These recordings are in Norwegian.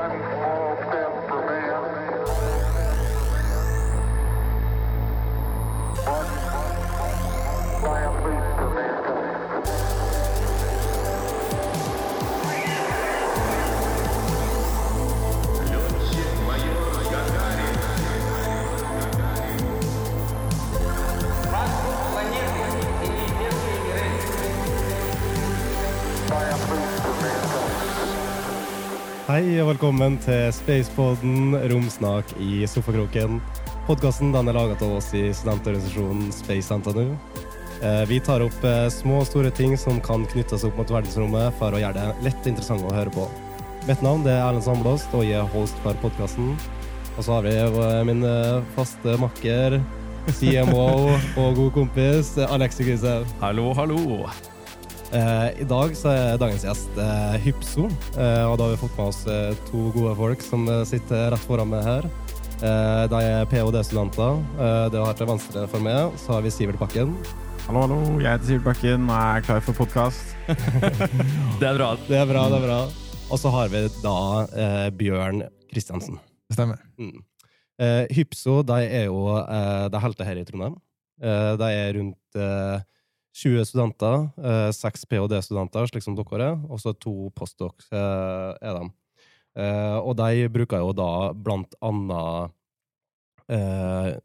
However, Hei og velkommen til Spacepodden Romsnak i sofakroken. Podkasten er laget av oss i studentorganisasjonen Space NTNU. Eh, Vi tar opp eh, små og store ting som kan knyttes opp mot verdensrommet for å gjøre det lett interessant å høre på. Mitt navn er Erlend Sandblåst, og jeg er host for podkasten. Og så har vi eh, min faste makker, CMO og god kompis Alexi Grisev Hallo, hallo. Eh, I dag så er dagens gjest eh, Hypso, eh, og da har vi fått med oss to gode folk som sitter rett foran meg her. De er ph.d.-studenter. Eh, det har til venstre for meg så har vi Sivert Bakken. Hallo, hallo. Jeg heter Sivert Bakken og er klar for podkast. Det er bra. Det er bra, det er bra. Og så har vi da eh, Bjørn Kristiansen. Det stemmer. Mm. Eh, Hypso de er jo eh, de helter her i Trondheim. Eh, de er rundt 20 studenter, eh, seks ph.d.-studenter, slik som dere er, og så to postdocs eh, er de. Eh, og de bruker jo da blant annet eh,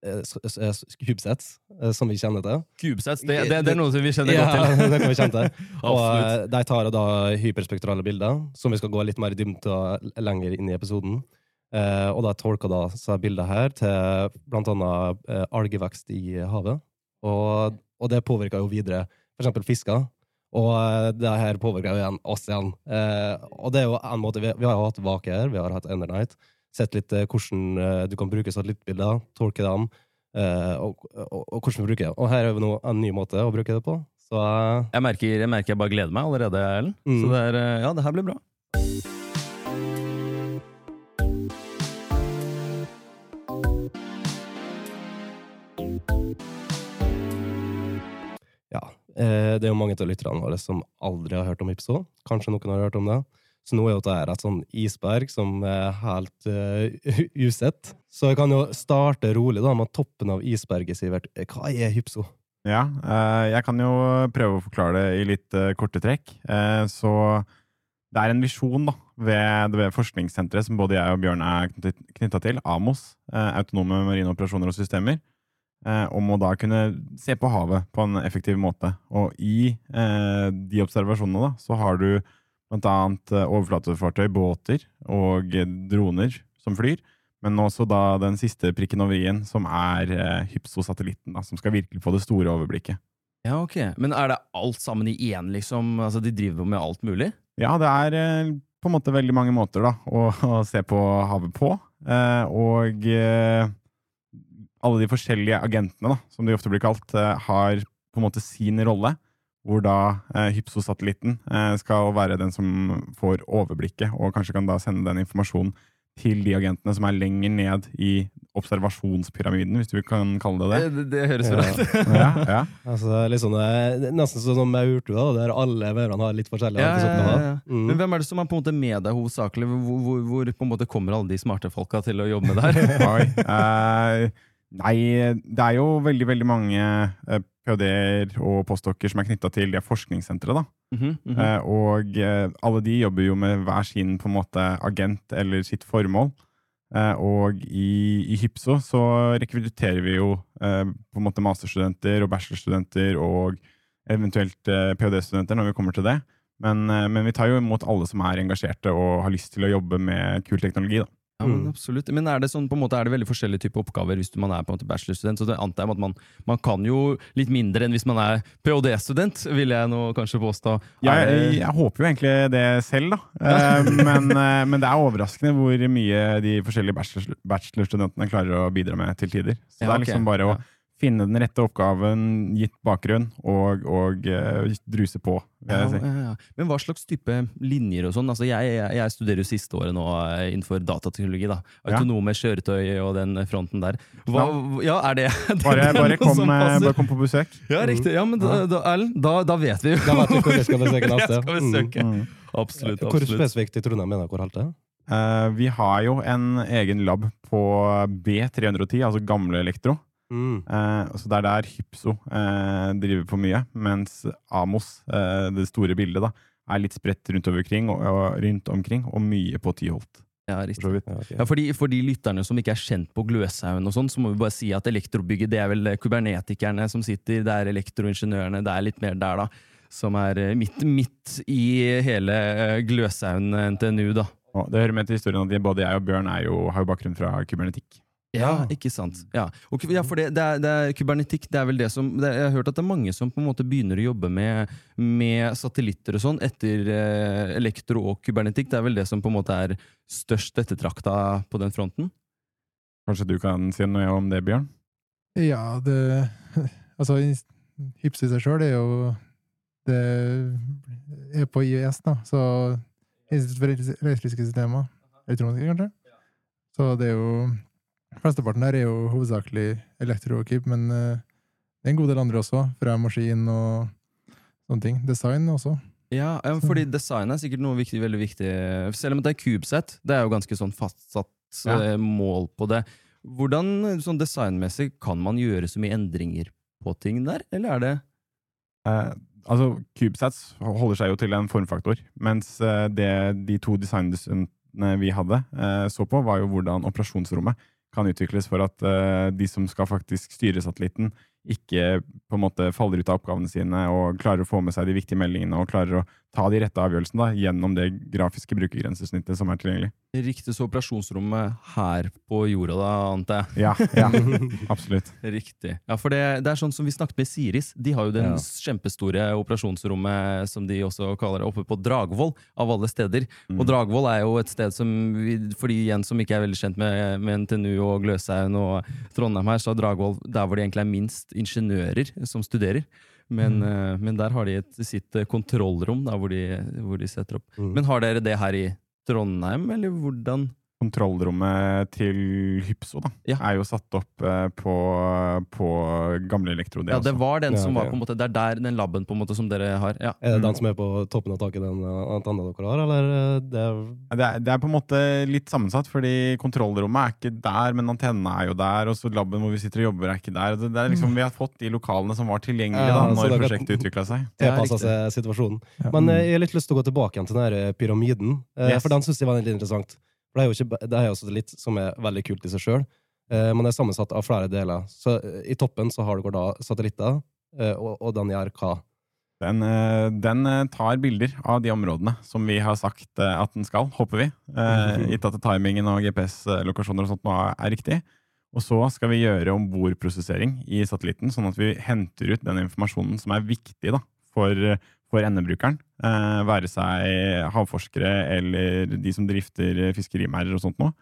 Cubesets, som vi kjenner til. Cubesets, det, det, det er noe som vi kjenner godt Ja, til. det kan vi kjenne til. Og de tar da hyperspektrale bilder, som vi skal gå litt mer i dybden lenger inn i episoden. Eh, og de tolker da seg bilder her til blant annet algevekst i havet. Og, og det påvirker jo videre eksempel fisker. Og eh, det her påvirker jo igjen oss igjen. Eh, og det er jo en måte, vi, vi har jo hatt Vake her, vi har hatt Endernight. Sett litt eh, hvordan eh, du kan bruke satellittbilder, tolke dem, eh, og, og, og hvordan vi bruker det. Og her er jo nå en ny måte å bruke det på. Så Jeg merker, jeg merker jeg bare gleder meg allerede, Ellen. Mm. Så det er, ja, det her blir bra. Det er jo mange av lytterne våre som aldri har hørt om Ipso. Kanskje noen har hørt om det. Så nå er jo dette et sånn isberg som er helt uh, usett. Så jeg kan jo starte rolig da med toppen av isberget, Sivert. Eh, Hva er Hypso? Ja, eh, jeg kan jo prøve å forklare det i litt eh, korte trekk. Eh, så det er en visjon da, ved, forskningssenteret som både jeg og Bjørn er knytta til, AMOS, eh, Autonome marine operasjoner og systemer, eh, om å da kunne se på havet på en effektiv måte. Og i eh, de observasjonene da, så har du annet eh, overflatefartøy, båter og eh, droner som flyr. Men også da den siste prikken over i-en, som er eh, Hypso-satellitten, som skal virkelig få det store overblikket. Ja, ok. Men er det alt sammen i én, liksom? Altså, De driver med alt mulig? Ja, det er eh, på en måte veldig mange måter da, å, å se på havet på. Eh, og eh, alle de forskjellige agentene, da, som de ofte blir kalt, eh, har på en måte sin rolle. Hvor da eh, Hypso-satellitten eh, skal være den som får overblikket, og kanskje kan da sende den informasjonen til de agentene som er lenger ned i observasjonspyramiden, hvis du kan kalle det det. Det, det høres bra ut. Ja, ja. Altså, liksom, eh, nesten sånn som maurtue, da, der alle maurene har litt forskjellige Ja, ja, ja, ja. Mm. Men hvem er det som er på en måte med deg hovedsakelig? Hvor, hvor, hvor på en måte kommer alle de smarte folka til å jobbe med det her? Oi. Eh, nei, det er jo veldig, veldig mange eh, PhD-er og postdokker som er knytta til det forskningssenteret. da. Mm -hmm. Eh, og eh, alle de jobber jo med hver sin på en måte agent eller sitt formål. Eh, og i, i Hypso så rekrutterer vi jo på en måte masterstudenter og bachelorstudenter og eventuelt ph.d.-studenter når vi kommer til det. Men, men vi tar jo imot alle som er engasjerte og har lyst til å jobbe med kul teknologi. da. Ja, men Mm. absolutt. Men er det sånn, på en måte, er det veldig forskjellige typer oppgaver hvis man er på en måte bachelorstudent? Så det antar jeg at man, man kan jo litt mindre enn hvis man er ph.d.-student, vil jeg nå kanskje påstå. Ja, jeg, jeg håper jo egentlig det selv, da. Eh, men, eh, men det er overraskende hvor mye de forskjellige bachelorstudentene klarer å bidra med til tider. Så det er liksom bare å. Finne den rette oppgaven, gitt bakgrunn, og, og uh, druse på, vil Ja, jeg si. ja, ja. Men hva slags type linjer og sånn? Altså, jeg, jeg, jeg studerer jo siste året nå eh, innenfor datateknologi. da. Ja. Autonome kjøretøy og den fronten der. Hva, ja, er det, det Bare, er bare, kom, eh, bare kom på besøk. Ja, riktig. Ja, men da, da, Erlend, da, da vet vi jo. Hvor vi skal besøke neste. skal besøke. Mm. Absolutt. Hvor absolutt. spesifikt i Trondheim mener hvor holdt det? Uh, vi har jo en egen lab på B310, altså gamle elektro. Mm. Eh, så det er der Hypso eh, driver på mye, mens Amos, eh, det store bildet, da, er litt spredt rundt omkring og, og, rundt omkring, og mye på Tyholt. Ja, For. Ja, okay. Ja, for de, for de lytterne som ikke er kjent på Gløshaugen, og sånn, så må vi bare si at elektrobygget det er vel kubernetikerne som sitter, det er elektroingeniørene, det er litt mer der, da. Som er eh, midt, midt i hele eh, Gløshaugen NTNU, da. Og det hører med til historien at både jeg og Bjørn er jo, har jo bakgrunn fra kybernetikk. Ja, ikke sant. Ja, og, ja for det, det, er, det er kybernetikk, det er vel det som det, Jeg har hørt at det er mange som på en måte begynner å jobbe med, med satellitter og sånn etter eh, elektro og kybernetikk. Det er vel det som på en måte er størst ettertrakta på den fronten? Kanskje du kan si noe om det, Bjørn? Ja, det Altså, Hyps i seg sjøl er jo Det er på IES, da, så Institutt for elektriske systemer. Elektroniske, kanskje? Så det er jo Flesteparten der er jo hovedsakelig elektrokeep, men eh, det er en god del andre også. Fra maskin og sånne ting. Design også. Ja, ja, fordi design er sikkert noe viktig, veldig viktig. Selv om det er CubeSat, det er jo ganske sånn fastsatt Ja. eh, mål på det. Hvordan sånn designmessig kan man gjøre så mye endringer på ting der, eller er det Eh, altså, CubeSats holder seg jo til en formfaktor, mens eh, det de to designene vi hadde, eh, så på, var jo hvordan operasjonsrommet kan utvikles for at uh, de som skal faktisk styre satellitten, ikke på en måte faller ut av oppgavene sine og klarer å få med seg de viktige meldingene og klarer å ta de rette avgjørelsene da, gjennom det grafiske brukergrensesnittet som er tilgjengelig. riktig så operasjonsrommet her på jorda, da, antar jeg? Ja, ja absolutt. Riktig. Ja, for det, det er sånn som vi snakket med Siris. De har jo det Ja. kjempestore operasjonsrommet som de også kaller det, oppe på Dragvoll, av alle steder. Mm. Og Dragvoll er jo et sted som, vi, for de igjen som ikke er veldig kjent med, med NTNU og Gløshaugen og Trondheim her, så er Dragvoll der hvor det egentlig er minst ingeniører som studerer. Men, eh, men der har de et, sitt eh, kontrollrom da, hvor, de, hvor de setter opp. Mm. Men har dere det her i Trondheim, eller hvordan? Kontrollrommet til Hypso da, Ja. er jo satt opp eh, på, på gamle elektro. Ja, det var den som ja, var på en måte, Det er der den laben på en måte som dere har. Ja. Er det Mm. den som er på toppen av taket, den uh, antenna dere har, eller uh, det er Det er, det er på en måte litt sammensatt, fordi kontrollrommet er ikke der, men antenna er jo der, og så laben hvor vi sitter og jobber, er ikke der. Det, det er liksom, vi har fått de lokalene som var tilgjengelige Ja, da når prosjektet utvikla seg. Tilpassa seg situasjonen. Ja. Men eh, jeg har litt lyst til å gå tilbake igjen til den her eh, pyramiden, eh, Yes. for den syns jeg var litt interessant. For det er jo ikke, det er også satellitt som er veldig kult i seg sjøl, men det er sammensatt av flere deler. Så eh, i toppen så har du da satellitter, eh, og, og den gjør hva? Den, eh, den eh, tar bilder av de områdene som vi har sagt eh, at den skal, håper vi. Eh. Gitt at timingen og GPS-lokasjoner og sånt nå er, riktig. Og så skal vi gjøre ombordprosessering i satellitten, sånn at vi henter ut den informasjonen som er viktig da, for, for endebrukeren. Eh, være seg havforskere eller de som drifter fiskerimerder og sånt noe.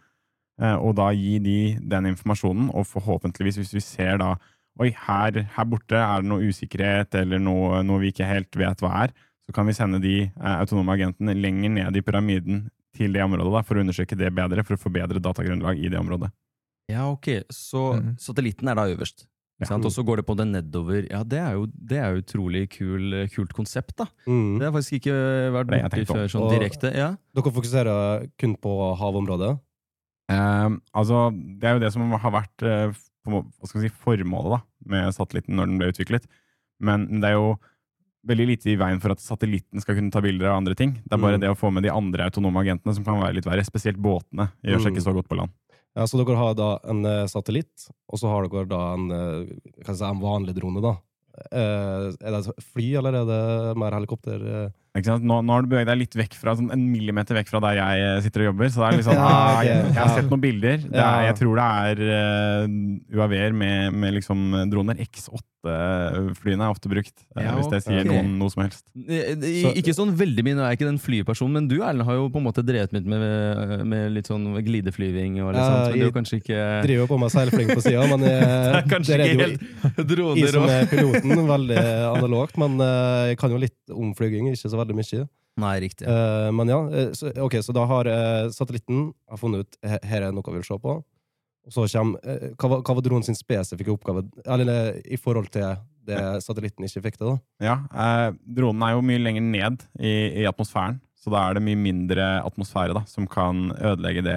Eh, og da gi de den informasjonen, og forhåpentligvis, hvis vi ser da Oi, her, her borte er det noe usikkerhet eller noe, noe vi ikke helt vet hva er, så kan vi sende de eh, autonome agentene lenger ned i pyramiden til det området da, for å undersøke det bedre, for å få bedre datagrunnlag i det området. Ja, ok. Så mm. satellitten er da øverst. Ja. Og så går det på det nedover. Ja, det er jo, det er utrolig kul, kult konsept, da. Mm. Det har faktisk ikke vært borti før sånn Og- direkte. Ja. Dere fokuserer kun på havområdet? Eh, altså, det er jo det som har vært eh, hva skal si, formålet da, med satellitten når den ble utviklet. Men det er jo veldig lite i veien for at satellitten skal kunne ta bilder av andre ting. Det er bare Mm. det å få med de andre autonome agentene som kan være litt verre. Spesielt båtene gjør seg Mm. ikke så godt på land. Ja, så dere har da en eh, satellitt, og så har dere da en, eh, si, en vanlig drone, da. Eh, er det fly, eller er det mer helikopter? Eh? Ikke sant? Nå, nå har du beveget deg litt vekk fra, sånn en millimeter vekk fra der jeg eh, sitter og jobber. Så det er litt sånn, Ja, ah, jeg, jeg har sett noen bilder. Det er, jeg tror det er uh, UAV-er med, med liksom droner. X8-flyene er ofte brukt, eh, Ja, hvis det sier okay. noen noe som helst. Eh, eh, Så- ikke sånn veldig mye, jeg er ikke den flypersonen, men du Erlend, har jo på en måte drevet litt med, med litt sånn glideflyving og litt Ja, sånt, men du jeg er kanskje ikke Driver jo på med seilflying på sida, men Det eh, er er jo helt i droner som er piloten, veldig analogt. Men eh, jeg kan jo litt om flyging, ikke så veldig mye. Nei, riktig. Uh, men ja, eh, så, ok, så da har uh, satellitten har funnet ut her er noe vi vil se på. Og så kommer uh, hva, var- hva var dronen sin spesifikke oppgave eller i forhold til det satellitten ikke fikk til? da? Ja, eh, Dronen er jo mye lenger ned i, i atmosfæren. Så så da er det mye mindre atmosfære da, som kan ødelegge det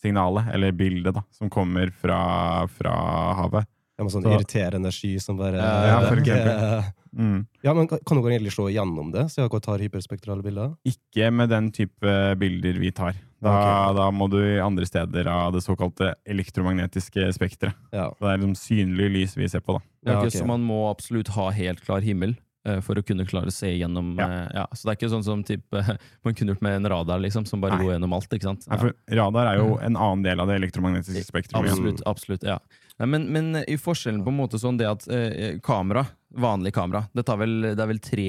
signalet, eller bildet, da, som kommer fra, fra havet. Ja, med sånn Så- irriterende sky som bare Ja, for det- eksempel. Mm. Ja, men Kan dere egentlig slå igjennom det, så dere tar hyperspektrale bilder? Ikke med den type bilder vi tar. Da, okay. da må du i andre steder av det såkalte elektromagnetiske spekteret. Ja. Det er liksom synlig lys vi ser på, da. Ja, ikke ok. Så man må absolutt ha helt klar himmel eh, for å kunne klare å se gjennom Ja. eh, ja. Så det er ikke sånn som typ, eh, man kunne gjort med en radar, liksom, som bare Nei. går gjennom alt. ikke sant? Nei, for radar er jo en annen del av det elektromagnetiske spekteret. Absolutt. absolutt, ja. Nei, men, men i forskjellen på en måte sånn det at eh, kamera, vanlig kamera, det, tar vel, det er vel tre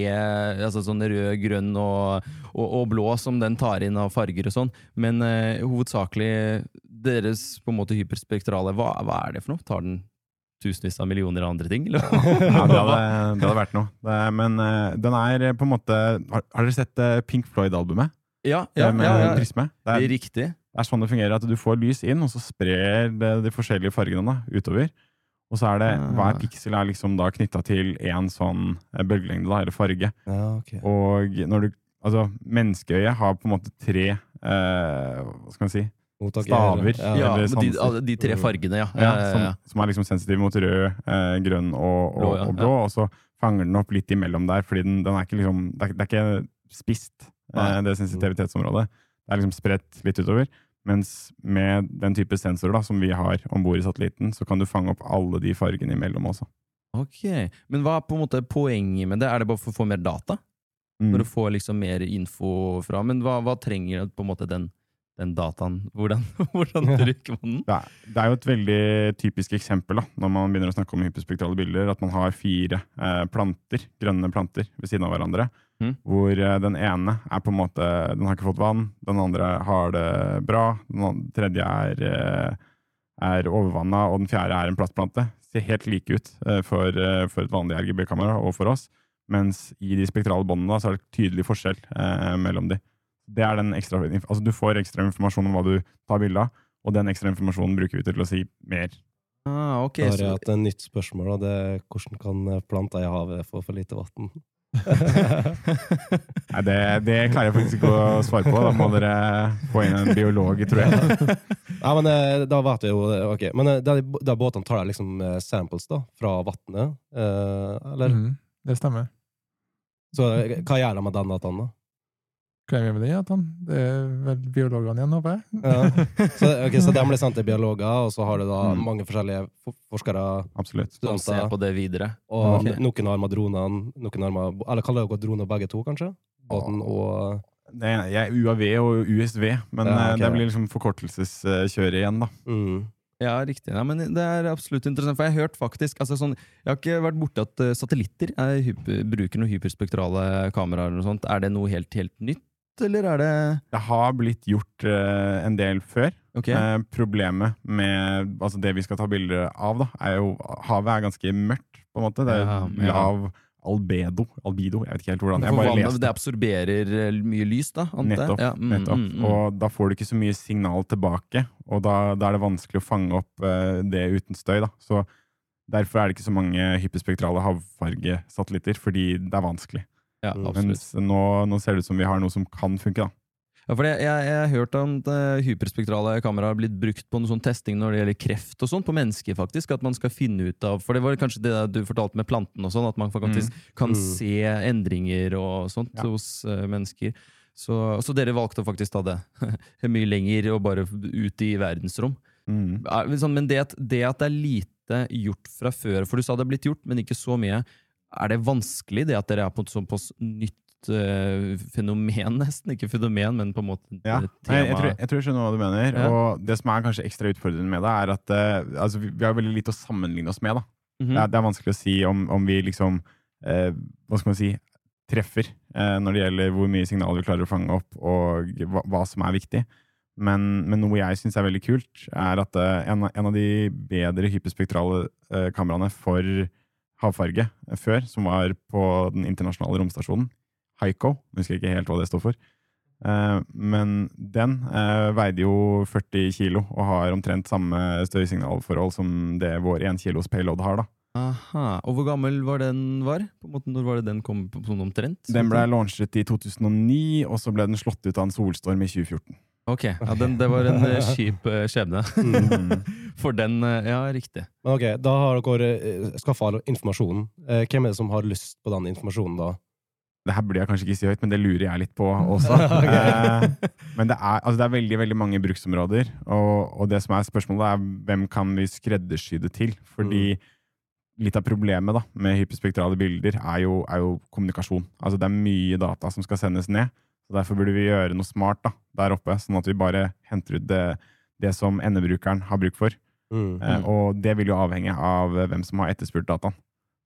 altså sånn rød, grønn og, og, og blå som den tar inn av farger og sånn, men eh, hovedsakelig deres på en måte hyperspektrale, hva, hva er det for noe? Tar den tusenvis av millioner av andre ting, eller? Ja, det hadde, det hadde vært noe. Det, men eh, den er eh, på en måte Har, har dere sett eh, Pink Floyd-albumet? ja, Det ja, med ja, ja. prisme? Det er, Riktig. Det er sånn det fungerer, at du får lys inn, og så sprer det de forskjellige fargene utover. Og så er det, hver Ah. piksel er liksom da knytta til én sånn eh, bølgelengde, da, eller farge. Ja, okay. Og når du Altså, menneskeøyet har på en måte tre eh, Hva skal man si? Mottaker, Staver. Ja. Men de, alle de tre fargene, ja. Ja, ja, ja, som, ja. som er liksom sensitive mot rød, eh, grønn og, og Blå, blå, ja, og, blå og så fanger den opp litt imellom der, fordi den, den er ikke liksom Det er, det er ikke spist, eh, det sensitivitetsområdet. Det er liksom spredt litt utover. Mens med den type sensorer da, som vi har om bord i satellitten, så kan du fange opp alle de fargene imellom også. Ok, Men hva er på en måte poenget med det? Er det bare for å få mer data? Mm. For å få liksom mer info fra Men hva, hva trenger på en måte den, den dataen? Hvordan, hvordan bruker man den? Det er, det er jo et veldig typisk eksempel da, når man begynner å snakke om hyperspektrale bilder, at man har fire eh, planter, grønne planter ved siden av hverandre. Mhm. Hvor eh, den ene er på en måte Den har ikke fått vann, den andre har det bra, den tredje er, eh, er overvanna, og den fjerde er en plastplante. Ser helt like ut eh, for, for et vanlig RGB-kamera og for oss. Mens i de spektrale båndene så er det tydelig forskjell eh, mellom de. Det er den ekstra, altså Du får ekstra informasjon om hva du tar bilde av, og den ekstra informasjonen bruker vi til å si mer. Ah, okay, Da har jeg hatt et nytt spørsmål, da. det er hvordan kan planter i havet få for lite vann? Nei, det, det klarer jeg faktisk ikke å svare på. Da må dere få inn en biolog, tror jeg. Nei, men eh, da vet vi jo det, ok. Men eh, da, da båtene tar deg liksom eh, samples da, fra vannet, eh, eller? Mm, det stemmer. Så eh, hva gjør de med den dataen da? Hva er vi med det, Det er vel biologene igjen, håper jeg? Ja. Så, okay, så de blir sendt til biologer, og så har du da Mm. mange forskjellige forskere, Absolutt. Som ser studenter, på det videre. og okay. noen har med dronene, noen har med, eller kaller dere droner begge to, kanskje? Båten og... Det er, jeg er UAV og USV, men Ja, okay. det blir liksom forkortelseskjøret igjen, da. Mm. Ja, riktig. Ja, men det er absolutt interessant, for jeg har hørt faktisk altså sånn, Jeg har ikke vært borti at eh, satellitter er hyper, bruker noen hyperspektrale kameraer. eller noe sånt. Er det noe helt, helt nytt, eller er det Det har blitt gjort uh, en del før. Okay. Uh, problemet med altså det vi skal ta bilder av, da, er jo Havet er ganske mørkt, på en måte. Det er Ja, ja. lav albedo. Albido, jeg vet ikke helt hvordan. Jeg bare vannet, leste. det absorberer eh, mye lys, da? Nettopp. Ja, mm, nettopp. mm, mm. Og da får du ikke så mye signal tilbake, og da, da er det vanskelig å fange opp uh, det uten støy. da. Så Derfor er det ikke så mange hyperspektrale havfargesatellitter, fordi det er vanskelig. Ja, Mm. absolutt. Mens nå, nå ser det ut som vi har noe som kan funke. da. Ja, for jeg, jeg, jeg har hørt at eh, hyperspektrale kameraer har blitt brukt på noe sånn testing når det gjelder kreft og sånn, på mennesker faktisk. At man skal finne ut av For det var kanskje det du fortalte med planten og sånn, at man faktisk kan Mm. se endringer og sånt Ja. hos uh, mennesker. Så, så dere valgte å faktisk ta det mye lenger og bare ut i verdensrom. Mm. Men sånn, Men det, at- det at det er lite gjort fra før, for du sa det er blitt gjort, men ikke så mye. Er det vanskelig, det at dere er på et såpass nytt uh, fenomen, nesten? Ikke fenomen, men på en måte Ja, eh, tema? jeg, tror, jeg tror jeg skjønner hva du mener. Ja. Og det som er kanskje ekstra utfordrende med det, er at uh, altså, vi, vi har veldig lite å sammenligne oss med. da. Mhm. Det, er, det er vanskelig å si om, om vi liksom uh, Hva skal man si treffer når det gjelder hvor mye signaler vi klarer å fange opp, og hva, hva som er viktig. Men, men noe jeg syns er veldig kult, er at en, en av de bedre hyperspektrale eh, kameraene for havfarge før, som var på den internasjonale romstasjonen, Haiko. husker ikke helt hva det står for, Eh, men den eh, veide jo 40 kilo og har omtrent samme støysignalforhold som det vår 1 kilos payload har. da. Aha. Og hvor gammel var den var? På en måte, når var det den kom på sånn omtrent? Den ble launchet i 2009, og så ble den slått ut av en solstorm i 2014. Ok, ja, den, det var en eh, kjip eh, skjebne. Mm. For den, eh, ja, riktig. Men ok, Da har dere uh, skaffa informasjonen. Eh, hvem er det som har lyst på den informasjonen, da? Det her burde jeg kanskje ikke si høyt, men det lurer jeg litt på også. Eh, men det er, altså det er veldig veldig mange bruksområder, og, og det som er spørsmålet, er hvem kan vi skreddersy det til? Fordi litt av problemet da, med hyperspektrale bilder er jo, er jo kommunikasjon. Altså Det er mye data som skal sendes ned, så derfor burde vi gjøre noe smart da, der oppe, sånn at vi bare henter ut det, det som endebrukeren har bruk for. Mm. Eh, Mm. og det vil jo avhenge av eh, hvem som har etterspurt dataen.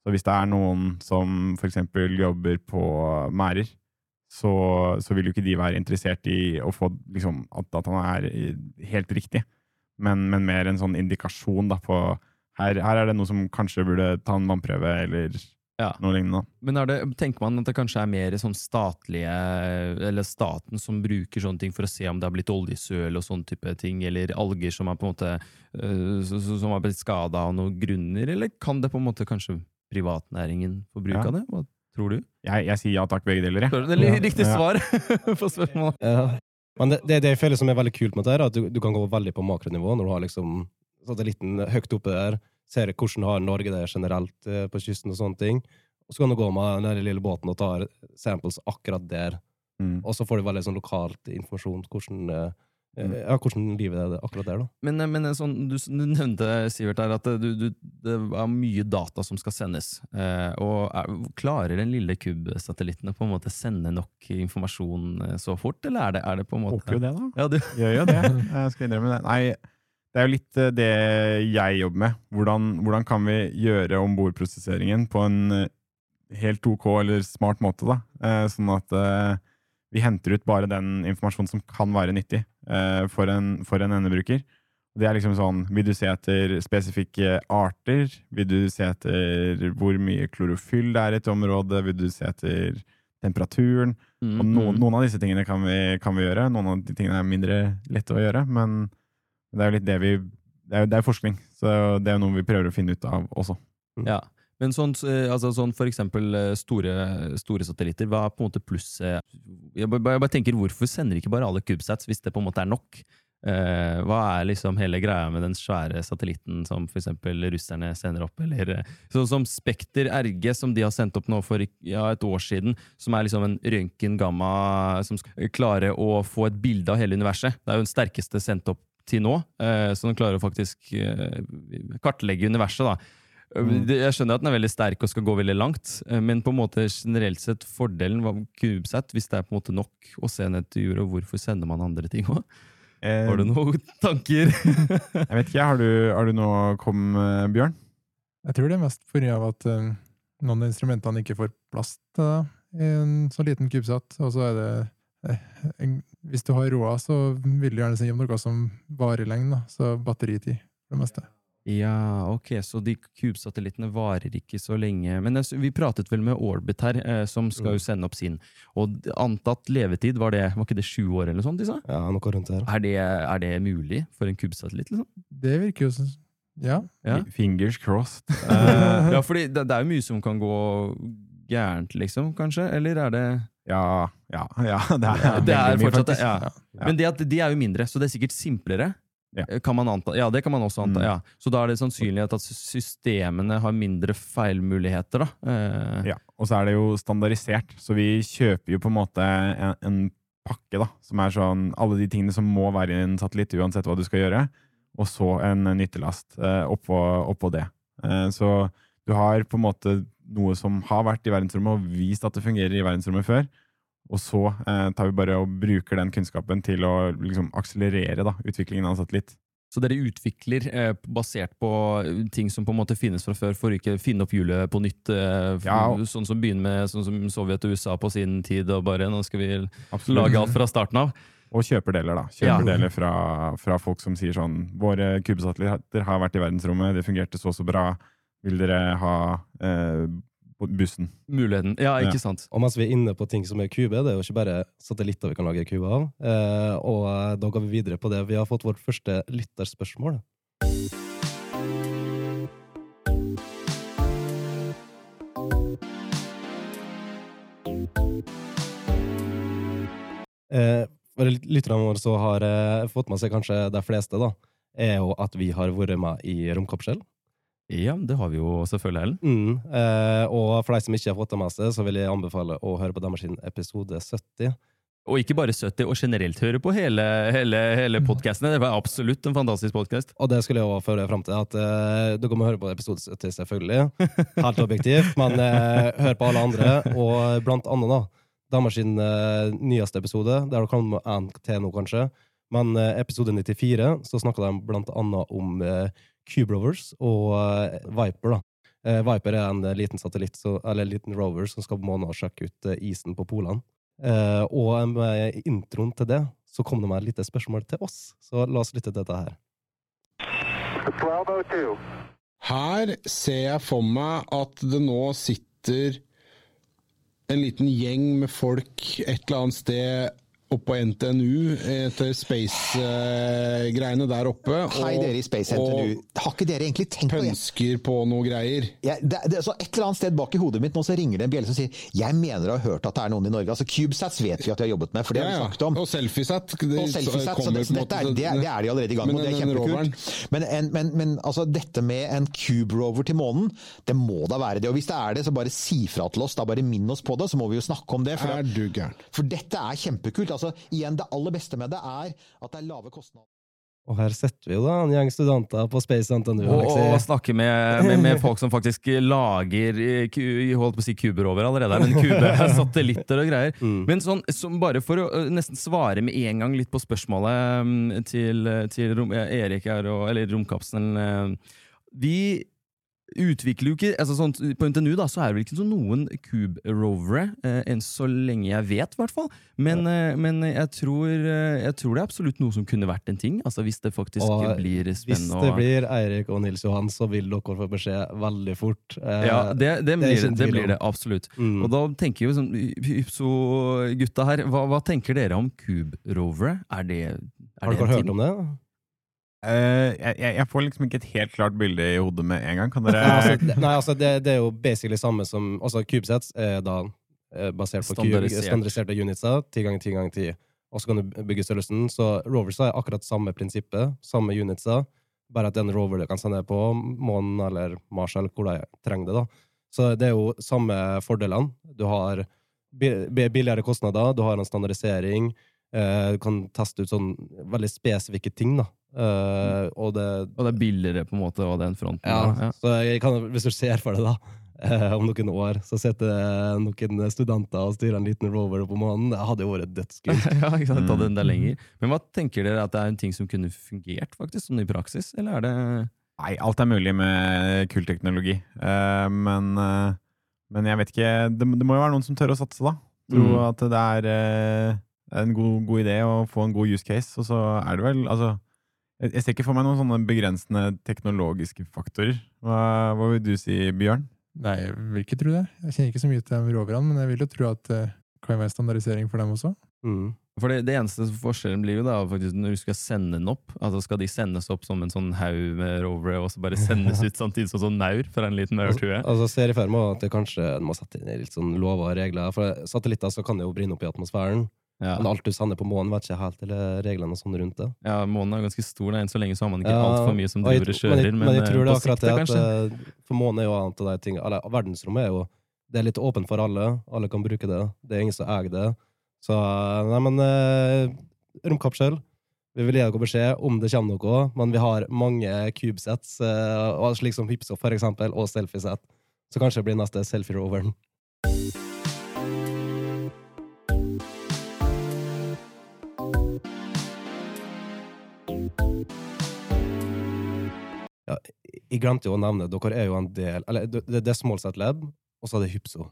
Så hvis det er noen som f.eks. jobber på merder, så, så vil jo ikke de være interessert i å få liksom, at dataene er helt riktig, men, men mer en sånn indikasjon da, på her, her er det noe som kanskje burde ta en vannprøve, eller Ja. noe lignende. Men er det, tenker man at det kanskje er mer sånn statlige, eller staten som bruker sånne ting for å se om det har blitt oljesøl og sånne type ting, eller alger som er på en måte øh, som har blitt skada av noen grunner, eller kan det på en måte kanskje privatnæringen få bruk Ja. av det? Hva tror du? Jeg, jeg sier ja takk, begge deler. jeg. Det er riktig Ja. svar på spørsmålet. Ja. Men det, det, det jeg føler som er veldig kult med det, er at du, du kan gå veldig på makronivå når du har liksom satellitten høyt oppe der, ser hvordan har Norge det generelt eh, på kysten og sånne ting. Og så kan du gå med den lille båten og ta samples akkurat der. Mm. Og så får du veldig sånn lokalt informasjon hvordan, eh, Mm. eh, ja, hvordan livet er akkurat der. da. Men, men sånn, du, du nevnte, Sivert, her, at du, du, det er mye data som skal sendes. Eh, og er, Klarer den lille KUB-satellitten å på en måte sende nok informasjon så fort, eller er det, er det på en måte Håper jo det, da. Ja, du, Gjør jo det. Jeg skal innrømme det. Nei, det er jo litt eh, det jeg jobber med. Hvordan, hvordan kan vi gjøre ombordprosesseringen på en eh, helt OK eller smart måte, da? Eh, Sånn at eh, vi henter ut bare den informasjonen som kan være nyttig eh, for en, for en endebruker. Det er liksom sånn Vil du se etter spesifikke arter? Vil du se etter hvor mye klorofyll det er i et område? Vil du se etter temperaturen? Mm, Og noen, mm. noen av disse tingene kan vi, kan vi gjøre, noen av de tingene er mindre lette å gjøre, men det er jo litt det vi Det er jo det er forskning, så det er jo noe vi prøver å finne ut av også. Ja. Men sånn, eh, altså, sånn for eksempel eh, store, store satellitter, hva er på en måte plusset jeg, bare- jeg bare tenker, Hvorfor sender ikke bare alle CubeSats hvis det på en måte er nok? Eh, hva er liksom hele greia med den svære satellitten som for eksempel russerne sender opp? Eller eh, sånn som Spekter RG, som de har sendt opp nå for ja, et år siden, som er liksom en røntgen-gamma som skal klare å få et bilde av hele universet. Det er jo den sterkeste sendt opp til nå, eh, så den klarer å faktisk eh, kartlegge universet. da. Mm. Jeg skjønner at den er veldig sterk og skal gå veldig langt, eh, men på en måte generelt sett fordelen var CubeSat, hvis det er på en måte nok å se ned til jorda, hvorfor sender man andre ting òg? Eh, Har du noen tanker? Jeg vet ikke, har du, har du noe kom, Bjørn? Jeg tror det er mest pga. at noen av instrumentene ikke får plass til i en så liten kubesett. Og så er det Hvis du har råd, så vil du gjerne si om noe som varer lenge. Da. Så batteritid, for det meste. Ja, ok, så de CubeSatellittene varer ikke så lenge. Men vi pratet vel med Orbit her, eh, som skal jo sende opp sin. Og antatt levetid, var det var ikke det sju år eller noe sånt? de sa? Ja, noe rundt her. Er det, er det mulig for en CubeSatellitt? liksom? Det virker jo som Ja. Ja. Fingers crossed. Eh, ja, fordi det, det er jo mye som kan gå gærent, liksom, kanskje? Eller er det Ja, ja, ja. Det er, det er mye, fortsatt det, ja. Men det at de er jo mindre, så det er sikkert simplere. Ja. Kan man anta. Ja, det kan man også anta. Mm. ja. Så da er det sannsynlig at systemene har mindre feilmuligheter, da. Eh, Ja, og så er det jo standardisert, så vi kjøper jo på en måte en, en pakke da, som er sånn alle de tingene som må være i en satellitt, uansett hva du skal gjøre, og så en nyttelast eh, oppå, oppå det. Eh, så du har på en måte noe som har vært i verdensrommet og vist at det fungerer i verdensrommet før, og så eh, tar vi bare og bruker den kunnskapen til å liksom akselerere da, utviklingen av en satellitt. Så dere utvikler eh, basert på ting som på en måte finnes fra før, for ikke finne opp hjulet på nytt? Eh, for, Ja. Sånn som begynner med sånn som Sovjet og USA på sin tid, og bare nå skal vi Absolutt. lage alt fra starten av. Og kjøper deler, da. Ja. Kjøper deler fra, fra folk som sier sånn Våre kubesatellitter har vært i verdensrommet, det fungerte så så bra vil dere ha eh, bussen. Muligheten. Ja, ikke sant. Og mens vi er inne på ting som er kube, det er jo ikke bare satellitter vi kan lage kube av. Eh, og eh, da går vi videre på det. Vi har fått vårt første lytterspørsmål. Eh, Lytterne våre så har eh, fått med seg kanskje de fleste, da, er jo at vi har vært med i romkapsel. Ja, det har vi jo selvfølgelig, Ellen. Mm, eh, og for deg som ikke har fått det med seg, så vil jeg anbefale å høre på deres episode 70. Og ikke bare 70, og generelt høre på hele, hele, hele podkasten. Det var absolutt en fantastisk podkast. Og det skulle jeg også føre fram til, at uh, dere må høre på episode 70, selvfølgelig. Helt objektivt, men uh, hør på alle andre. Og blant annet, da, Damersin uh, nyeste episode, der det kommer en til nå, kanskje. Men uh, episode 94 så snakka de blant annet om eh, Cube Rovers og eh, Viper. da. Eh, Viper er en eh, liten satellitt, så, eller en liten rover, som skal på månen og sjekke ut isen på polene. Eh, og med introen til det så kom det med et lite spørsmål til oss. Så la oss lytte til dette her. 1202. Her ser jeg for meg at det nå sitter en liten gjeng med folk et eller annet sted oppe på NTNU etter space-greiene der oppe. Hei, dere i Space NTNU. Har ikke dere egentlig tenkt pønsker på noe greier. Ja, det, det, så et eller annet sted bak i hodet mitt nå så ringer det en bjelle som sier jeg mener å ha hørt at det er noen i Norge. Altså CubeSats vet vi at de har jobbet med, for det har vi snakket om. Og selfiesat. det Og så det, så dette er, det, det er de allerede i gang med, med, det er kjempekult. Men, en, men, men altså, dette med en Cube Rover til månen, det må da være det. Og hvis det er det, så bare si fra til oss. Da bare minn oss på det, så må vi jo snakke om det. For, Er du gæren? for dette er kjempekult. Altså, igjen, det aller beste med det er at det er lave kostnader. Og her setter vi jo da, en gjeng studenter på Space NTNU. Og, og, snakker snakke med, med, med folk som faktisk lager eh, holdt på å si kuber over allerede, men kubesatellitter og greier. Mm. Men sånn, som bare for å nesten svare med en gang litt på spørsmålet mm, til, til rom, eh, Erik her, og, eller romkapselen eh, Vi utvikler jo ikke altså sånn, På NTNU da, så er det vel ikke noen Cube-rovere, eh, enn så lenge jeg vet, i hvert fall. Men, eh, men jeg, tror, eh, jeg tror det er absolutt noe som kunne vært en ting. Altså Hvis det faktisk Og blir Hvis det blir Eirik og Nils Johan, så vil dere få beskjed veldig fort. Eh, Ja, det, det, blir, det, det, blir det absolutt. mm. Og da tenker jo sånn Ypso-gutta her, hva, hva tenker dere om Cube-rovere? Er det, er Har det dere hørt ting? om det? Eh, jeg, jeg får liksom ikke et helt klart bilde i hodet med en gang. Kan dere Nei, altså, det- nei, altså det, det er jo basically samme som altså CubeSats er da eh, basert på standardiserte unitser, 10 ganger 10 ganger 10. Og så kan du bygge størrelsen. Så rovers er akkurat samme prinsippet, samme unitser, bare at er rover du kan sende på månen eller Mars eller hvor de trenger det. da. Så det er jo samme fordelene. Du har bi- bi- billigere kostnader, du har en standardisering, du kan teste ut sånn veldig spesifikke ting, da. Uh, og det, Og det er billigere på en måte av den fronten. ja, da, ja. så jeg kan, hvis du ser for deg da, uh, om noen år, så sitter noen studenter og styrer en liten rover på månen. Det hadde jo vært dødskult. ja, ikke sant? Ta Mm. den der lenger. Men hva tenker dere at det er en ting som kunne fungert faktisk, sånn i praksis? Eller er det Nei, alt er mulig med kul teknologi. Eh, men, eh, men jeg vet ikke det, det må jo være noen som tør å satse, da. Tro Mm. at det er eh, en god, god idé å få en god use case, og så er det vel Altså, jeg, jeg ser ikke for meg noen sånne begrensende teknologiske faktorer. Hva, hva vil du si, Bjørn? Nei, jeg vil ikke tro det. Jeg kjenner ikke så mye til roverne, men jeg vil jo tro at det kan være standardisering for dem også. Mm. For det, det eneste forskjellen blir jo da faktisk når du skal sende den opp. Altså Skal de sendes opp som en sånn haug med rovere, og så bare sendes ut samtidig som sånn maur fra en liten maurtue? Altså, ser jeg for meg at det kanskje må sette inn litt sånn lover og regler. For satellitter så kan det jo brenne opp i atmosfæren. Ja. Men alt du sender på månen, vet ikke helt eller reglene og sånn rundt det. ja, Månen er ganske stor, da. enn så lenge så har man ikke Ja, altfor mye som driver og kjører. Men jeg, men jeg eh, tror det er akkurat det at eh, For månen er jo annet av de tingene Eller verdensrommet er jo Det er litt åpent for alle. Alle kan bruke det. Det er ingen som eier det. Så eh, Nei, men eh, Romkapsel. Vi vil gi dere beskjed om det kommer noe, men vi har mange cubesets, eh, slik som hipsoff for eksempel, og selfieset. Så kanskje det blir neste selfie-roveren. Jeg glemte jo å nevne, dere er jo en del Eller det, er Smallset Lab, og så er det Hypso.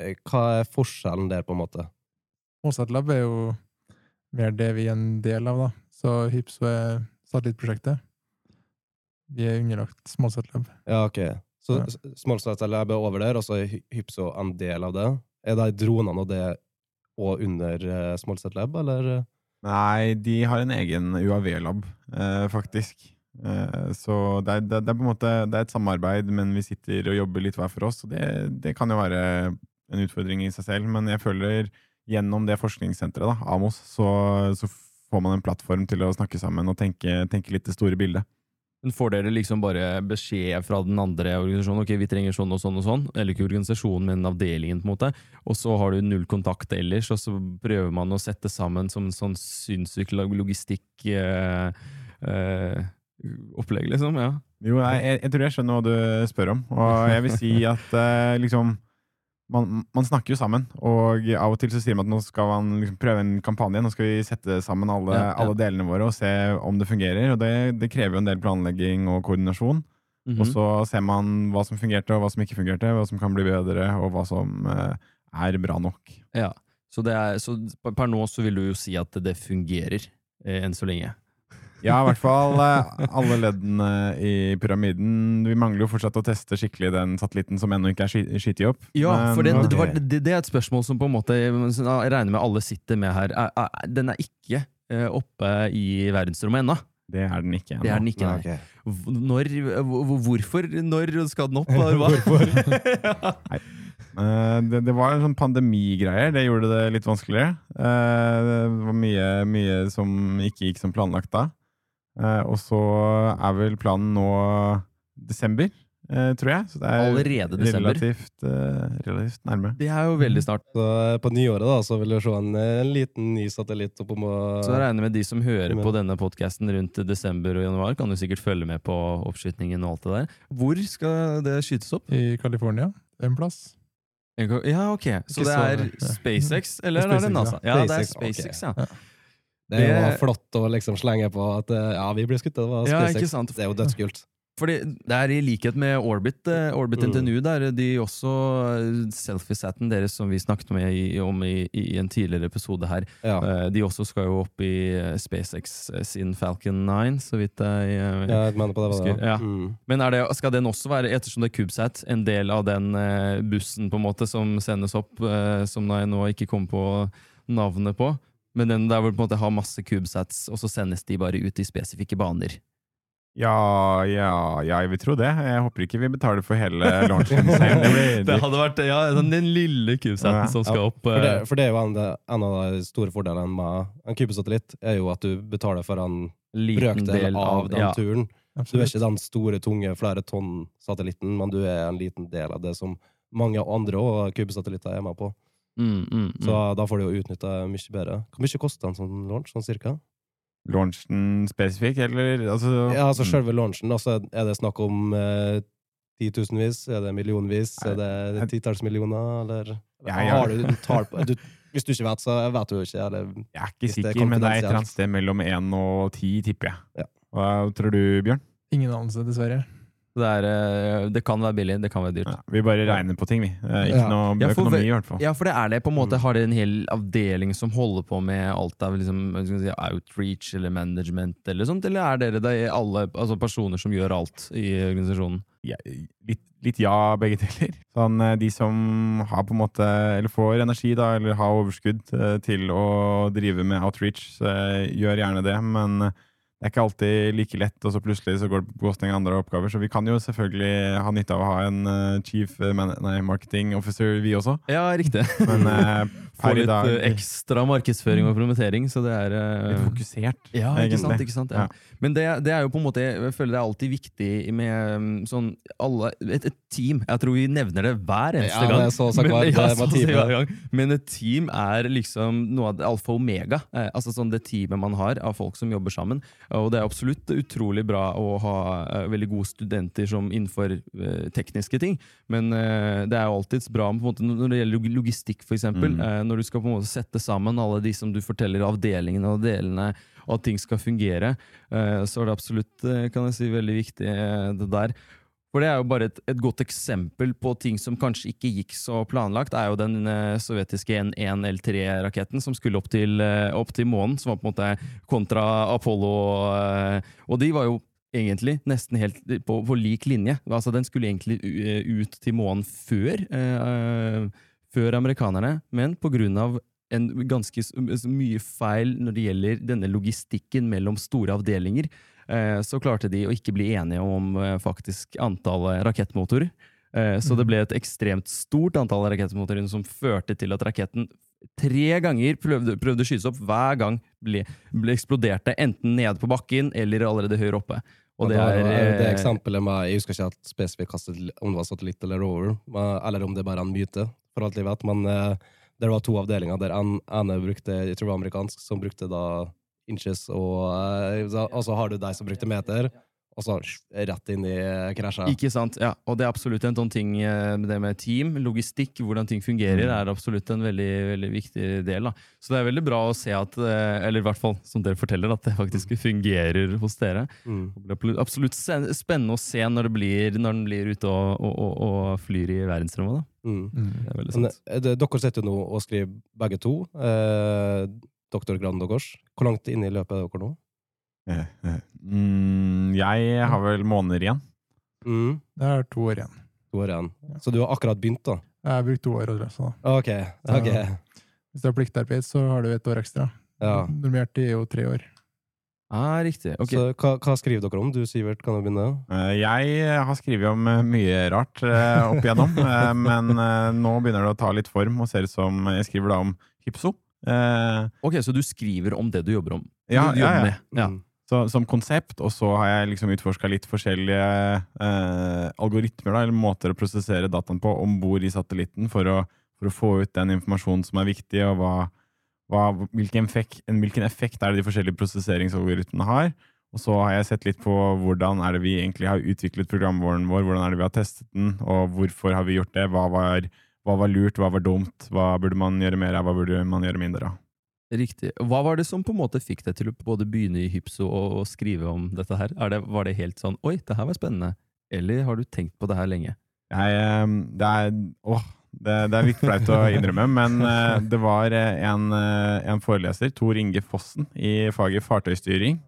Eh, Hva er forskjellen der, på en måte? Smallset Lab er jo mer det vi er en del av, da. Så Hypso er satellittprosjektet. Vi er underlagt Smallset Lab. Ja, ok. Så Ja. Smallset Lab er over der, og så er Hypso en del av det. Er de dronene og det og under uh, Smallset Lab, eller? Nei, de har en egen UAV-lab, eh, faktisk. Eh, så det er, det, er på en måte det er et samarbeid, men vi sitter og jobber litt hver for oss. Og det, det kan jo være en utfordring i seg selv, men jeg føler gjennom det forskningssenteret, da, Amos, så, så får man en plattform til å snakke sammen og tenke, tenke litt det store bildet. Men Får dere liksom bare beskjed fra den andre organisasjonen ok, vi trenger sånn og sånn og sånn, eller ikke organisasjonen, men avdelingen, på en måte, og så har du null kontakt ellers, og så prøver man å sette sammen som en sånn sinnssyk logistikk eh, eh, opplegg, liksom? Ja. Jo, jeg, jeg, jeg tror jeg skjønner hva du spør om, og jeg vil si at eh, liksom man, man snakker jo sammen, og av og til så sier man at nå skal man liksom prøve en kampanje. Nå skal vi sette sammen alle, Ja, ja. alle delene våre og se om det fungerer. Og det, det krever jo en del planlegging og koordinasjon. Mhm. Og så ser man hva som fungerte, og hva som ikke fungerte, hva som kan bli bedre, og hva som eh, er bra nok. ja. Så, det er, så per nå så vil du jo si at det fungerer, eh, enn så lenge? Ja, i hvert fall eh, alle leddene i pyramiden. Vi mangler jo fortsatt å teste skikkelig den satellitten som ennå ikke er skytet opp. Ja, Men- for det, det, var, det, det er et spørsmål som på en måte Jeg regner med alle sitter med her. Er, er, den er ikke eh, oppe i verdensrommet ennå. Det er den ikke ennå. Det er den ikke. Ja, nei. Okay. Når, hvorfor? Når skal den opp? Hva? Eh, det, det var en sånn pandemigreier. Det gjorde det litt vanskeligere. Eh, det var mye, mye som ikke gikk som planlagt da. Eh, og så er vel planen nå desember, eh, tror jeg. Så det er Allerede desember? Relativt, eh, relativt nærme. Det er jo veldig snart. Så på nyåret da, så vil du se en, en liten ny satellitt oppom og Så jeg regner med de som hører på denne podkasten rundt desember og januar, kan jo sikkert følge med på oppskytingen og alt det der. Hvor skal det skytes opp? I California. En plass. Ja, ok. Så det er. SpaceX, eller er det NASA? ja. Ja, det er SpaceX. SpaceX, ja. Det er jo flott å liksom slenge på at eh, ja, vi blir skutt. Det var Ja, SpaceX. ikke sant? Det er jo dødskult. Fordi det er i likhet med Orbit, eh, Orbit Mm. NTNU, der de også selfiesaten deres som vi snakket med i, om i, i en tidligere episode her, Ja. eh, de også skal jo opp i eh, SpaceX sin Falcon 9, så vidt jeg jeg Ja, jeg mener på det. Var det. Ja. Mm. Men er det, skal den også være, ettersom det er CubeSat, en del av den eh, bussen på en måte som sendes opp, eh, som jeg nå ikke kom på navnet på? Men den der hvor du på en måte har masse CubeSats, og så sendes de bare ut i spesifikke baner. Ja, ja, ja, jeg vil tro det. Jeg håper ikke vi betaler for hele launchen. Det hadde vært ja, den, lille CubeSaten Ja. som skal Ja, opp. For det, eh, for det er jo en, en av de store fordelene med en kubesatellitt, er jo at du betaler for en liten brøkdel del av den ja. turen. Du er ikke den store, tunge, flere tonn-satellitten, men du er en liten del av det som mange andre kubesatellitter er med på. Mm, mm, Så mm. da får du jo utnytta mye bedre. Hvor mye koster en sånn launch, sånn cirka? launchen spesifikk, eller altså, Ja, altså mm. selve launchen, altså, er det snakk om eh, titusenvis? Er det millionvis? Er det titalls millioner, eller Ja, ja. har du en tall på du, Hvis du ikke vet, så vet du jo ikke, eller Jeg er ikke sikker, det er men det er et eller annet sted mellom én og ti, tipper jeg. Ja. Hva tror du, Bjørn? Ingen anelse, dessverre. Det, er, eh, det kan være billig, det kan være dyrt. Ja, vi bare regner på ting, vi. Ikke Ja. noe Ja, for økonomi, i hvert fall. Ja, for det er det. på en Mm. måte Har det en hel avdeling som holder på med alt av liksom, skal si, outreach eller management, eller sånt, eller er dere det alle altså personer som gjør alt i organisasjonen? Ja, litt, litt ja, begge deler. Sånn, eh, de som har på en måte, eller får energi da, eller har overskudd eh, til å drive med outreach, gjør gjerne det, men det er ikke alltid like lett, og så plutselig så går det på kostning av andre oppgaver. Så vi kan jo selvfølgelig ha nytte av å ha en eh, chief man nei, marketing officer, vi også. Ja, riktig. Men eh, Få litt dag eh, ekstra markedsføring og promotering, så det er eh, litt fokusert, Ja, ikke sant? ikke sant? Ja. Men det, det er jo på en måte Jeg føler det er alltid viktig med mm, sånn alle, et, et team. Jeg tror vi nevner det hver eneste Ja, gang. det er så men, ja, så hver gang. Men et team er liksom noe av det alfa og omega. Eh, altså sånn Det teamet man har av folk som jobber sammen. Og det er absolutt utrolig bra å ha eh, veldig gode studenter som innenfor eh, tekniske ting. Men eh, det er jo alltids bra måte, når det gjelder logistikk, f.eks. Mm. Eh, når du skal på en måte sette sammen alle de som du forteller avdelingene og delene, og at ting skal fungere, eh, så er det absolutt eh, kan jeg si, veldig viktig eh, det der. For det er jo bare et, et godt eksempel på ting som kanskje ikke gikk så planlagt. Det er jo den sovjetiske N1L3-raketten som skulle opp til, opp til månen, som var på en måte kontra Apollo. Og de var jo egentlig nesten helt på, på lik linje. Altså, den skulle egentlig ut til månen før, før amerikanerne, men på grunn av en ganske mye feil når det gjelder denne logistikken mellom store avdelinger, eh, så klarte de å ikke bli enige om eh, faktisk antallet rakettmotorer. Eh, Så det ble et ekstremt stort antall rakettmotorer som førte til at raketten tre ganger prøvde, prøvde å skytes opp. Hver gang ble, ble eksploderte, enten nede på bakken eller allerede høyere oppe. Og det er, det eksempelet med Jeg husker ikke helt spesifikt om det var satellitt eller rover, eller om det bare er en myte, for alt jeg vet. Men eh, det var to avdelinger der en ene brukte jeg tror det var amerikansk, som brukte da inches, og, eh, så- altså har du deg som brukte meter, og så rett inn i krasja. Ikke sant? Ja, og det er absolutt en sånn ting eh, med det med team, logistikk, hvordan ting fungerer, er absolutt en veldig, veldig viktig del. Da. Så det er veldig bra å se at, eh, eller i hvert fall som dere forteller, at det faktisk fungerer hos dere. Mm. Det blir absolutt spennende å se når, det blir, når den blir ute og, og, og, flyr i verdensrommet. Da. Mm. Mm. Det er veldig sant. Men, det, dere sitter jo nå og skriver begge to. Eh, Doktorgraden deres. Hvor langt inne i løpet er dere nå? Mm, jeg har vel måneder igjen. Mm. Det er to år igjen. To år igjen. Så du har akkurat begynt, da? Jeg har brukt to år å lese. da. Ok. ok. Hvis du har pliktarbeid, så har du et år ekstra. Ja. Normert er jo tre år. Ah, riktig. Okay. Så hva, hva skriver dere om? Du, Sivert, kan du begynne? Eh, Jeg har skrevet om eh, mye rart eh, opp igjennom, men nå begynner det å ta litt form og ser ut som jeg skriver da om hypso. Eh, ok, så du skriver om det du jobber om? Ja, du ja, jobber ja. med. ja. Så, som konsept, og så har jeg liksom utforska litt forskjellige eh, algoritmer, da, eller måter å prosessere dataen på om bord i satellitten for å, for å få ut den informasjonen som er viktig, og hva, hva, hvilken, effekt, hvilken effekt er det de forskjellige prosesseringsalgoritmene har. Og så har jeg sett litt på hvordan er det vi egentlig har utviklet programvaren vår, hvordan er det vi har testet den, og hvorfor har vi gjort det, hva var, hva var lurt, hva var dumt, hva burde man gjøre mer av, hva burde man gjøre mindre av. Riktig. Hva var det som på en måte fikk deg til å både begynne i Hypso og, og skrive om dette her? Er det, var det helt sånn 'oi, det her var spennende', eller har du tenkt på det her lenge? Jeg, eh, det er åh, det, det er litt flaut å innrømme, men eh, det var eh, en, eh, en foreleser, Tor Inge Fossen, i faget fartøystyring,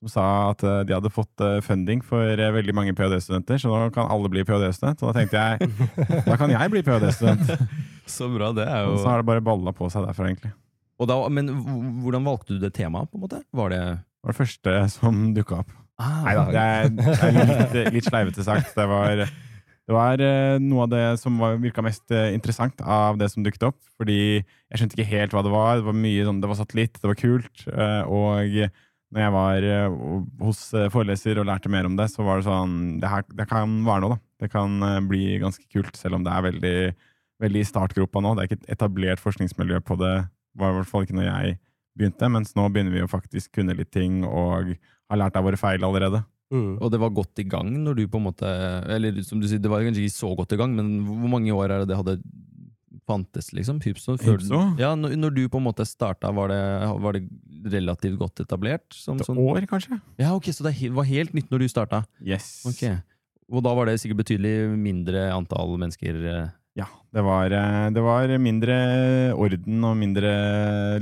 som sa at de hadde fått funding for veldig mange ph.d.-studenter, så nå kan alle bli ph.d.-student. Og da tenkte jeg da kan jeg bli ph.d.-student. Så bra, det er Og jo så har det bare balla på seg derfra, egentlig. Da, Men hvordan valgte du det temaet, på en måte? Var det Det var det første som dukka opp. ah, Nei da, det er, det er litt, litt sleivete sagt. Det var, det var eh, noe av det som var- virka mest eh, interessant av det som dukket opp. Fordi jeg skjønte ikke helt hva det var. Det var mye sånn, det var satellitt, det var kult. eh, Og når jeg var hos foreleser og lærte mer om det, så var det sånn Det, her, det kan være noe, da. Det kan bli ganske kult, selv om det er veldig, veldig i startgropa nå. Det er ikke et etablert forskningsmiljø på det. Var i hvert fall ikke når jeg begynte, mens nå begynner vi å faktisk kunne litt ting og har lært av våre feil allerede. Mm. Og det var godt i gang når du på en måte Eller som du sier, det var kanskje ikke så godt i gang, men hvor mange år er det det hadde fantes, liksom? Hypso? Hypso? Ja, når, når du på en måte starta, var det, var det relativt godt etablert? Som, Et sånn- år, kanskje? Ja, ok, Så det var helt nytt når du starta? Yes. Okay. Og da var det sikkert betydelig mindre antall mennesker? Eh. Ja, det var, eh, det var mindre orden og mindre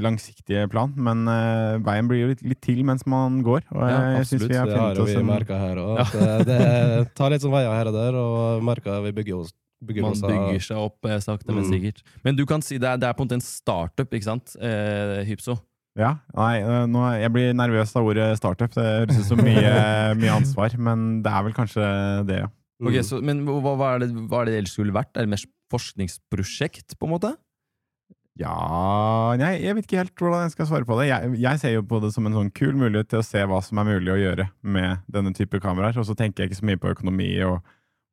langsiktige plan, men eh, veien blir jo litt, litt til mens man går. Og Ja, jeg synes absolutt. vi har Det har funnet oss vi en merka her òg. Det, det tar litt sånn veier her og der, og merker vi bygger oss bygger Man bygger seg opp eh, sakte, men Mm. sikkert. Men du kan si det er, det er på en måte en startup, ikke sant? Eh, Hypso. Ja, nei, eh, nå, jeg blir nervøs av ordet startup. Det høres ut som mye, mye ansvar, men det er vel kanskje det, ja. Ok, Mm. så, Men hva, hva, er det, hva er det ellers skulle vært? Er det mer forskningsprosjekt, på en måte? Ja nei, Jeg vet ikke helt hvordan jeg skal svare på det. Jeg, jeg ser jo på det som en sånn kul mulighet til å se hva som er mulig å gjøre med denne type kameraer. Og så tenker jeg ikke så mye på økonomi og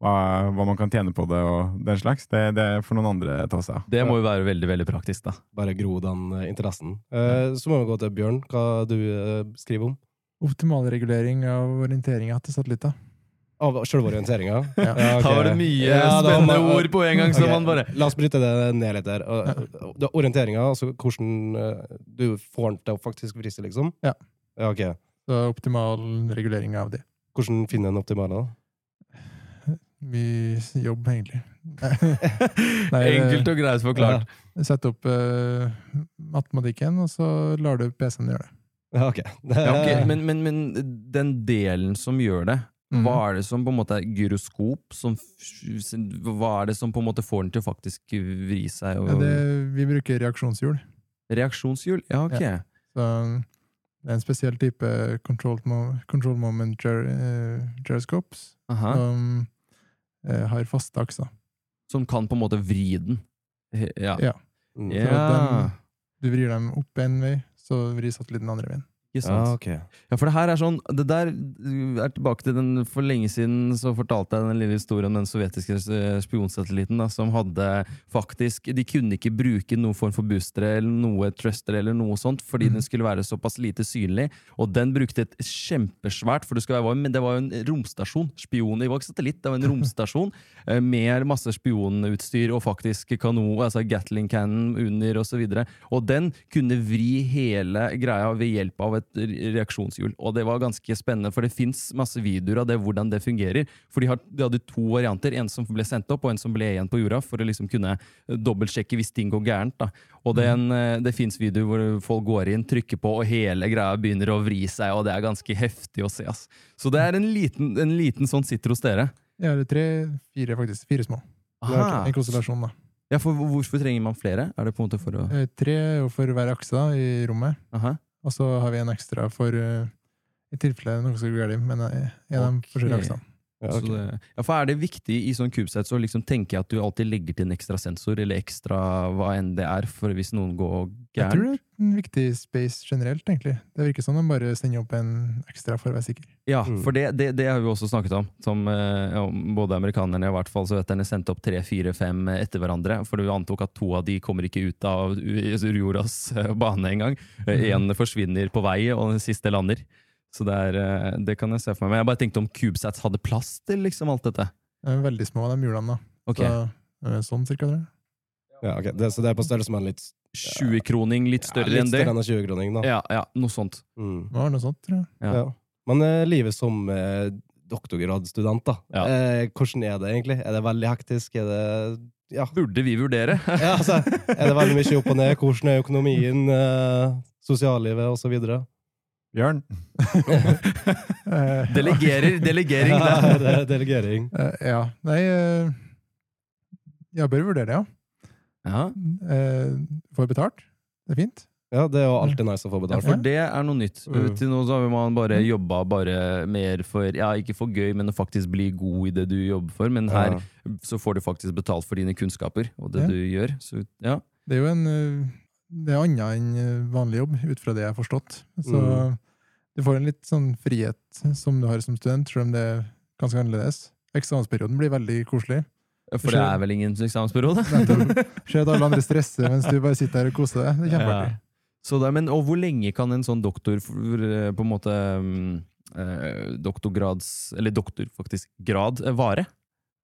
hva, hva man kan tjene på det og den slags. Det, det får noen andre ta seg av. Det må jo være veldig veldig praktisk, da. Bare gro den eh, interessen. Eh, så må vi gå til Bjørn, hva du eh, skriver om. Optimal regulering av orienteringa til satellitter. Av selve orienteringa? Ja. okay. Da var det mye Ja, da spennende må- ord på en gang, så man bare La oss bryte det ned litt der. Og- Orienteringa, altså hvordan eh, du får den til å faktisk vriste, liksom? Ja. ja ok. Så optimal regulering av det. Hvordan finner en optimale, da? Mye jobb, egentlig. Nei, Enkelt og greit forklart. Sett opp uh, matematikken, og så lar du PC-en gjøre det. Ja, ok. Det, Ja, okay. men, men, men den delen som gjør det. Hva er det som på en måte er gyroskop? Som, hva er det som på en måte får den til å faktisk vri seg? Og, Ja, det, vi bruker reaksjonshjul. Reaksjonshjul? Ja, ok. Så det er en spesiell type control, control moment gyr eh, gyroscopes Aha. som eh, har faste akser. Som kan på en måte vri den. Ja. Ja. Mm. Så Ja, dem- Du vrir dem opp en vei, så vrir satellitten andre veien. Ja, sant. Ja, for det her er sånn Det der er tilbake til den For lenge siden så fortalte jeg den lille historien om den sovjetiske eh, spionsatellitten da, som hadde faktisk De kunne ikke bruke noen form for boostere eller noe thruster eller noe sånt fordi den skulle være såpass lite synlig. Og den brukte et kjempesvært For det, være, men det var jo en romstasjon. Spion, det var ikke satellitt, det var en romstasjon eh, med masse spionutstyr og faktisk kanon, altså Gatling cannon under osv. Og, så og den kunne vri hele greia ved hjelp av et reaksjonshjul. Og det var ganske spennende, for det fins masse videoer av det, hvordan det fungerer. For de, hadde to varianter, en som ble sendt opp, og en som ble igjen på jorda, for å liksom kunne eh, dobbeltsjekke hvis ting går gærent. da. Og det, eh, det fins videoer hvor folk går inn, trykker på, og hele greia begynner å vri seg, og det er ganske heftig å se. ass. Så det er en liten, en liten sånn sitter hos dere. Ja, det er tre, fire faktisk. Fire små. En konstellasjon, da. Ja, for hvorfor trenger man flere? Er det på en måte for å Eh, Tre for hver akse da, i rommet, Aha. Og så har vi en ekstra for uh, i tilfelle noe skal gå galt, men eh, en av de forskjellige aksene. Ja, Så det, ja, for Er det viktig i sånn kubesets så liksom tenker jeg at du alltid legger til en ekstra sensor, eller ekstra hva enn det er, for hvis noen går Jeg tror det er en viktig space generelt, egentlig. Det virker som de bare sender opp en ekstra for å være sikker. Ja, Mm. for det, det, det har vi også snakket om. Som eh, både amerikanerne og i hvert fall sovjeterne sendte opp tre, fire, fem etter hverandre. For du antok at to av de kommer ikke ut av jordas eh, bane engang. Én forsvinner på vei, og den siste lander. Så det, er, eh, det kan jeg se for meg. Men jeg bare tenkte om CubeSats hadde plass til liksom alt dette. De er veldig små, de hjulene. da. Ok, Så, eh, sånn cirka, tror jeg. Ja, ok. Det, så det er på størrelse med en litt 20-kroning, litt større ja, enn litt større enn 20-kroning, da. Ja, ja, noe sånt. Mm. Det var noe sånt, tror jeg. Ja. Ja. Men eh, livet som eh, doktorgradsstudent, da. Ja. Eh, hvordan er det egentlig? Er det veldig hektisk? Er det ja. Burde vi vurdere? ja, altså, er det veldig mye opp og ned? Hvordan er økonomien, eh, sosiallivet osv.? Bjørn? Delegerer, delegering. Ja, det. er delegering. eh, ja. Nei eh, Jeg bør vurdere det, ja. Ja. Eh, Får betalt. Det er fint. Ja, det er jo alltid nice å få Ja, betalt. for det er noe nytt. Uh. Til nå så har man bare jobba bare mer for Ja, ikke for gøy, men å faktisk bli god i det du jobber for. Men her Ja. så får du faktisk betalt for dine kunnskaper og det Ja. du gjør. Så ja. Det er jo en Det er annet enn eh, vanlig jobb, ut fra det jeg har forstått. Så Mm. du får en litt sånn frihet som du har som student, selv om det er ganske annerledes. Eksamensperioden blir veldig koselig. For det er vel ingen eksamensperiode? Ser at alle andre stresser mens du bare sitter her og koser deg. Det er kjempeartig. Ja. Så det, men, og hvor lenge kan en sånn doktor eh, på en måte mm, eh, Doktorgrads Eller doktor, faktisk, grad vare?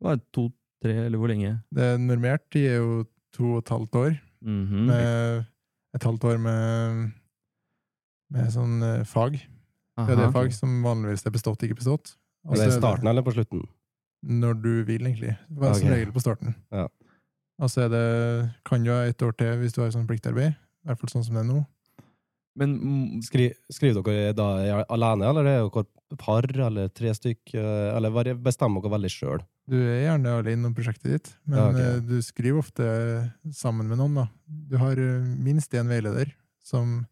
Hva er To, tre, eller hvor lenge? Det er normert tid er jo to og et halvt år, Mhm. med et halvt år med, med sånn eh, fag. Aha. Ja, det er fag som vanligvis er bestått, ikke bestått. Og Er det i starten eller på slutten? Når du vil, egentlig. Det okay. Som regel på starten. Ja. Og så er det, kan du ha et år til hvis du har sånn pliktarbeid. I hvert fall sånn som det er nå. Men Skri, skriver dere da alene, eller er dere par eller tre stykk? eh, Eller bestemmer dere veldig sjøl? Du er gjerne alene om prosjektet ditt, men Ja, ok. eh, du skriver ofte sammen med noen. da. Du har eh, minst én veileder som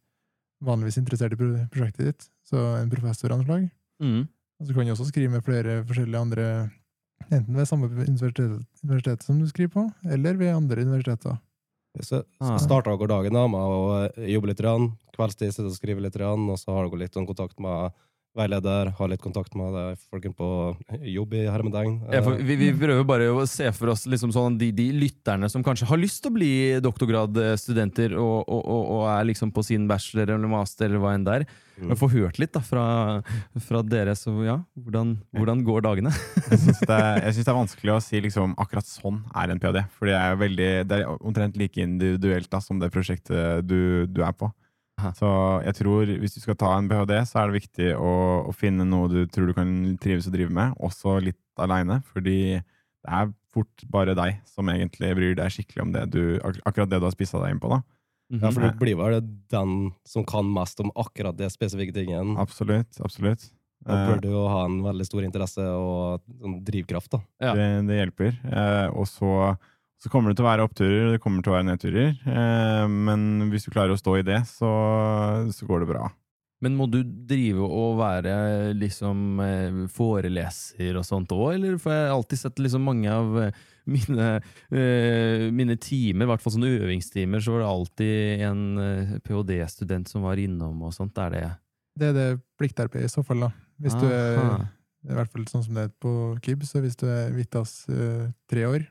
vanligvis er interessert i prosjektet ditt, så en professor av noe slag. mm. Og så kan du også skrive med flere forskjellige andre, enten ved samme universitet, universitet som du skriver på, eller ved andre universiteter. Så Ah. starter dere dagen da med å jobbe litt, kveldstid sitte og skrive litt, og så har dere litt sånn kontakt med veileder, har litt kontakt med de folkene på jobb i hermedegn. Ja, Eh, vi, vi prøver bare å se for oss liksom sånn de, de lytterne som kanskje har lyst til å bli doktorgradstudenter og, og, og, og er liksom på sin bachelor eller master eller hva enn der. Mm. Men Få hørt litt da fra, fra dere. Så ja, hvordan, hvordan går dagene? Jeg syns det, er- synes det er vanskelig å si liksom, akkurat sånn er en ph.d. For det er, veldig, det er omtrent like individuelt da, som det prosjektet du, du er på. Aha. Så jeg tror hvis du skal ta en ph.d., så er det viktig å, å finne noe du tror du kan trives å drive med, også litt aleine. Fordi det er fort bare deg som egentlig bryr deg skikkelig om det du, ak akkurat det du har spissa deg inn på. da. Ja, for du blir vel den som kan mest om akkurat det spesifikke tingen. Absolutt. absolutt. Da Eh, bør du jo ha en veldig stor interesse og sånn drivkraft, da. Ja. Det, det hjelper. Eh, og så, så kommer det til å være oppturer, det kommer til å være nedturer. Eh, men hvis du klarer å stå i det, så, så går det bra. Men må du drive og være liksom eh, foreleser og sånt òg, eller? For jeg har alltid sett liksom mange av eh, mine, eh, mine timer, i hvert fall sånne øvingstimer, så var det alltid en ph.d.-student som var innom og sånt. Er det Det er det pliktterapi i så fall, da. Hvis du er I hvert fall sånn som det er på KIB, så hvis du er Vitas tre år,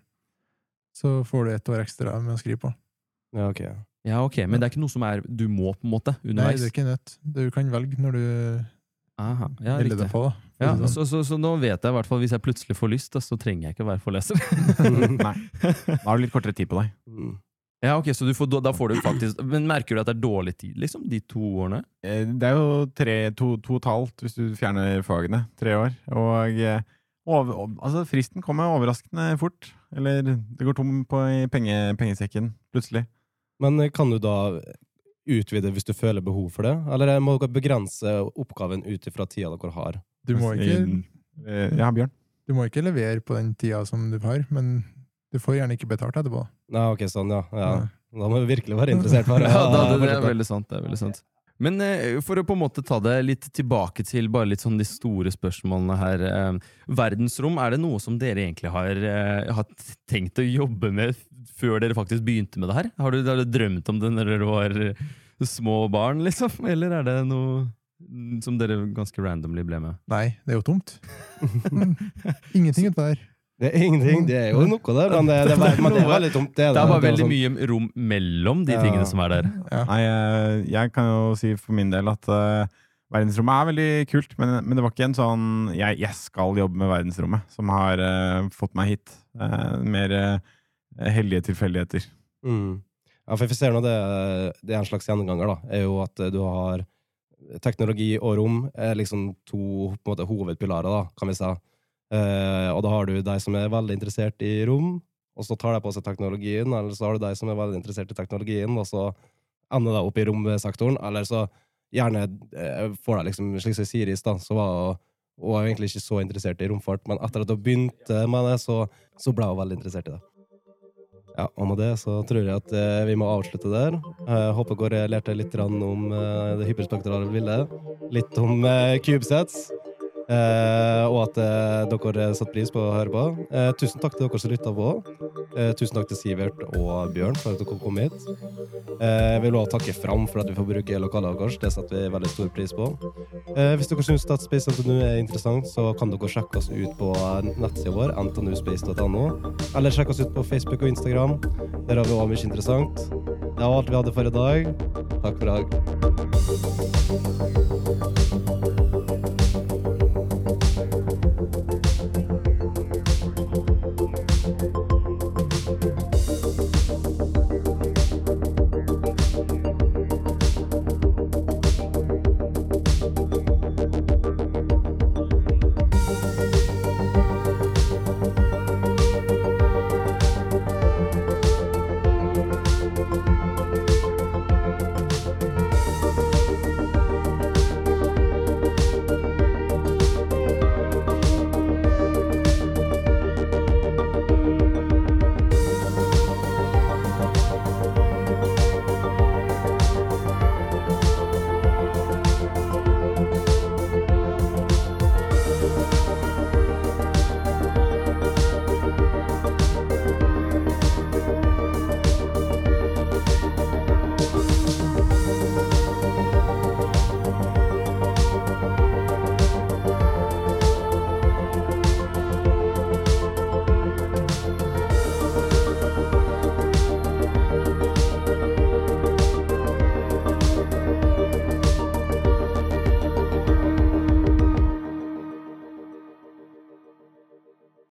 så får du ett år ekstra med å skrive på. Ja, ok. Ja, ok, men det er ikke noe som er du må, på en måte, underveis? Nei, det er ikke nødt. Du kan velge når du Aha, ja, melder riktig. deg på. da. Ja, sånn. så, så, så nå vet jeg i hvert fall, hvis jeg plutselig får lyst, da, så trenger jeg ikke å være foreleser. Nei. Da har du litt kortere tid på deg. Mm. ja, ok, så du får, da får du faktisk Men merker du at det er dårlig tid, liksom? De to årene? Eh, Det er jo tre, to, to og et halvt hvis du fjerner fagene. Tre år. Og og over, altså, fristen kommer overraskende fort. Eller det går tom på i penge, pengesekken plutselig. Men eh, kan du da utvide hvis du føler behov for det, eller må dere begrense oppgaven ut ifra tida dere har? Du må, ikke, Eh, Ja, Bjørn? du må ikke levere på den tida som du har, men du får gjerne ikke betalt etterpå. Nei, ok, sånn, ja. ja. Ja. Da må vi virkelig være interessert. For, Ja, det, det er veldig sant. det er veldig sant. Men eh, for å på en måte ta det litt tilbake til bare litt sånn de store spørsmålene her. Eh, verdensrom, er det noe som dere egentlig har, eh, har tenkt å jobbe med før dere faktisk begynte med det her? Har du, har du drømt om det når dere var små barn, liksom? Eller er det noe som dere ganske randomly ble med? Nei, det er jo tomt. Ingenting utpå der. Det er ingenting, det er jo noe der, men det, det, bare- men det er veldig tomt. Det er, Det er bare veldig sånn- mye rom mellom de Ja. tingene som er der. Ja. Nei, eh, jeg kan jo si for min del at uh, verdensrommet er veldig kult, men, men det var ikke en sånn jeg, jeg skal jobbe med verdensrommet som har uh, fått meg hit. Uh, mer uh, heldige tilfeldigheter. Mm. Ja, for vi ser nå det, det er en slags gjenganger, da, er jo at du har teknologi og rom er liksom to på en måte, hovedpilarer, da, kan vi si. Eh, og da har du de som er veldig interessert i rom, og så tar de på seg teknologien, eller så har du de som er veldig interessert i teknologien, og så ender de opp i romsektoren, eller så gjerne uh, får de liksom, slik som Siris, da, så var hun var egentlig ikke så interessert i romfart, men etter at hun begynte med det, så, så ble hun veldig interessert i det. Ja, og med det så tror jeg at eh, vi må avslutte der. Jeg håper dere lærte litt om eh, det hyperspektrale bildet. Litt om eh, CubeSats. Eh, og at eh, dere satte pris på å høre på. Eh, tusen takk til dere som lytta på. Tusen takk til Sivert og Bjørn for at dere kom hit. Jeg vil også takke Fram for at vi får bruke lokalet deres. Det setter vi veldig stor pris på. Hvis dere syns at Space NTNU er interessant, så kan dere sjekke oss ut på nettsida vår, ntnuspace.no. Eller sjekke oss ut på Facebook og Instagram. Der har vi også mye interessant. Det var alt vi hadde for i dag. Takk for i dag.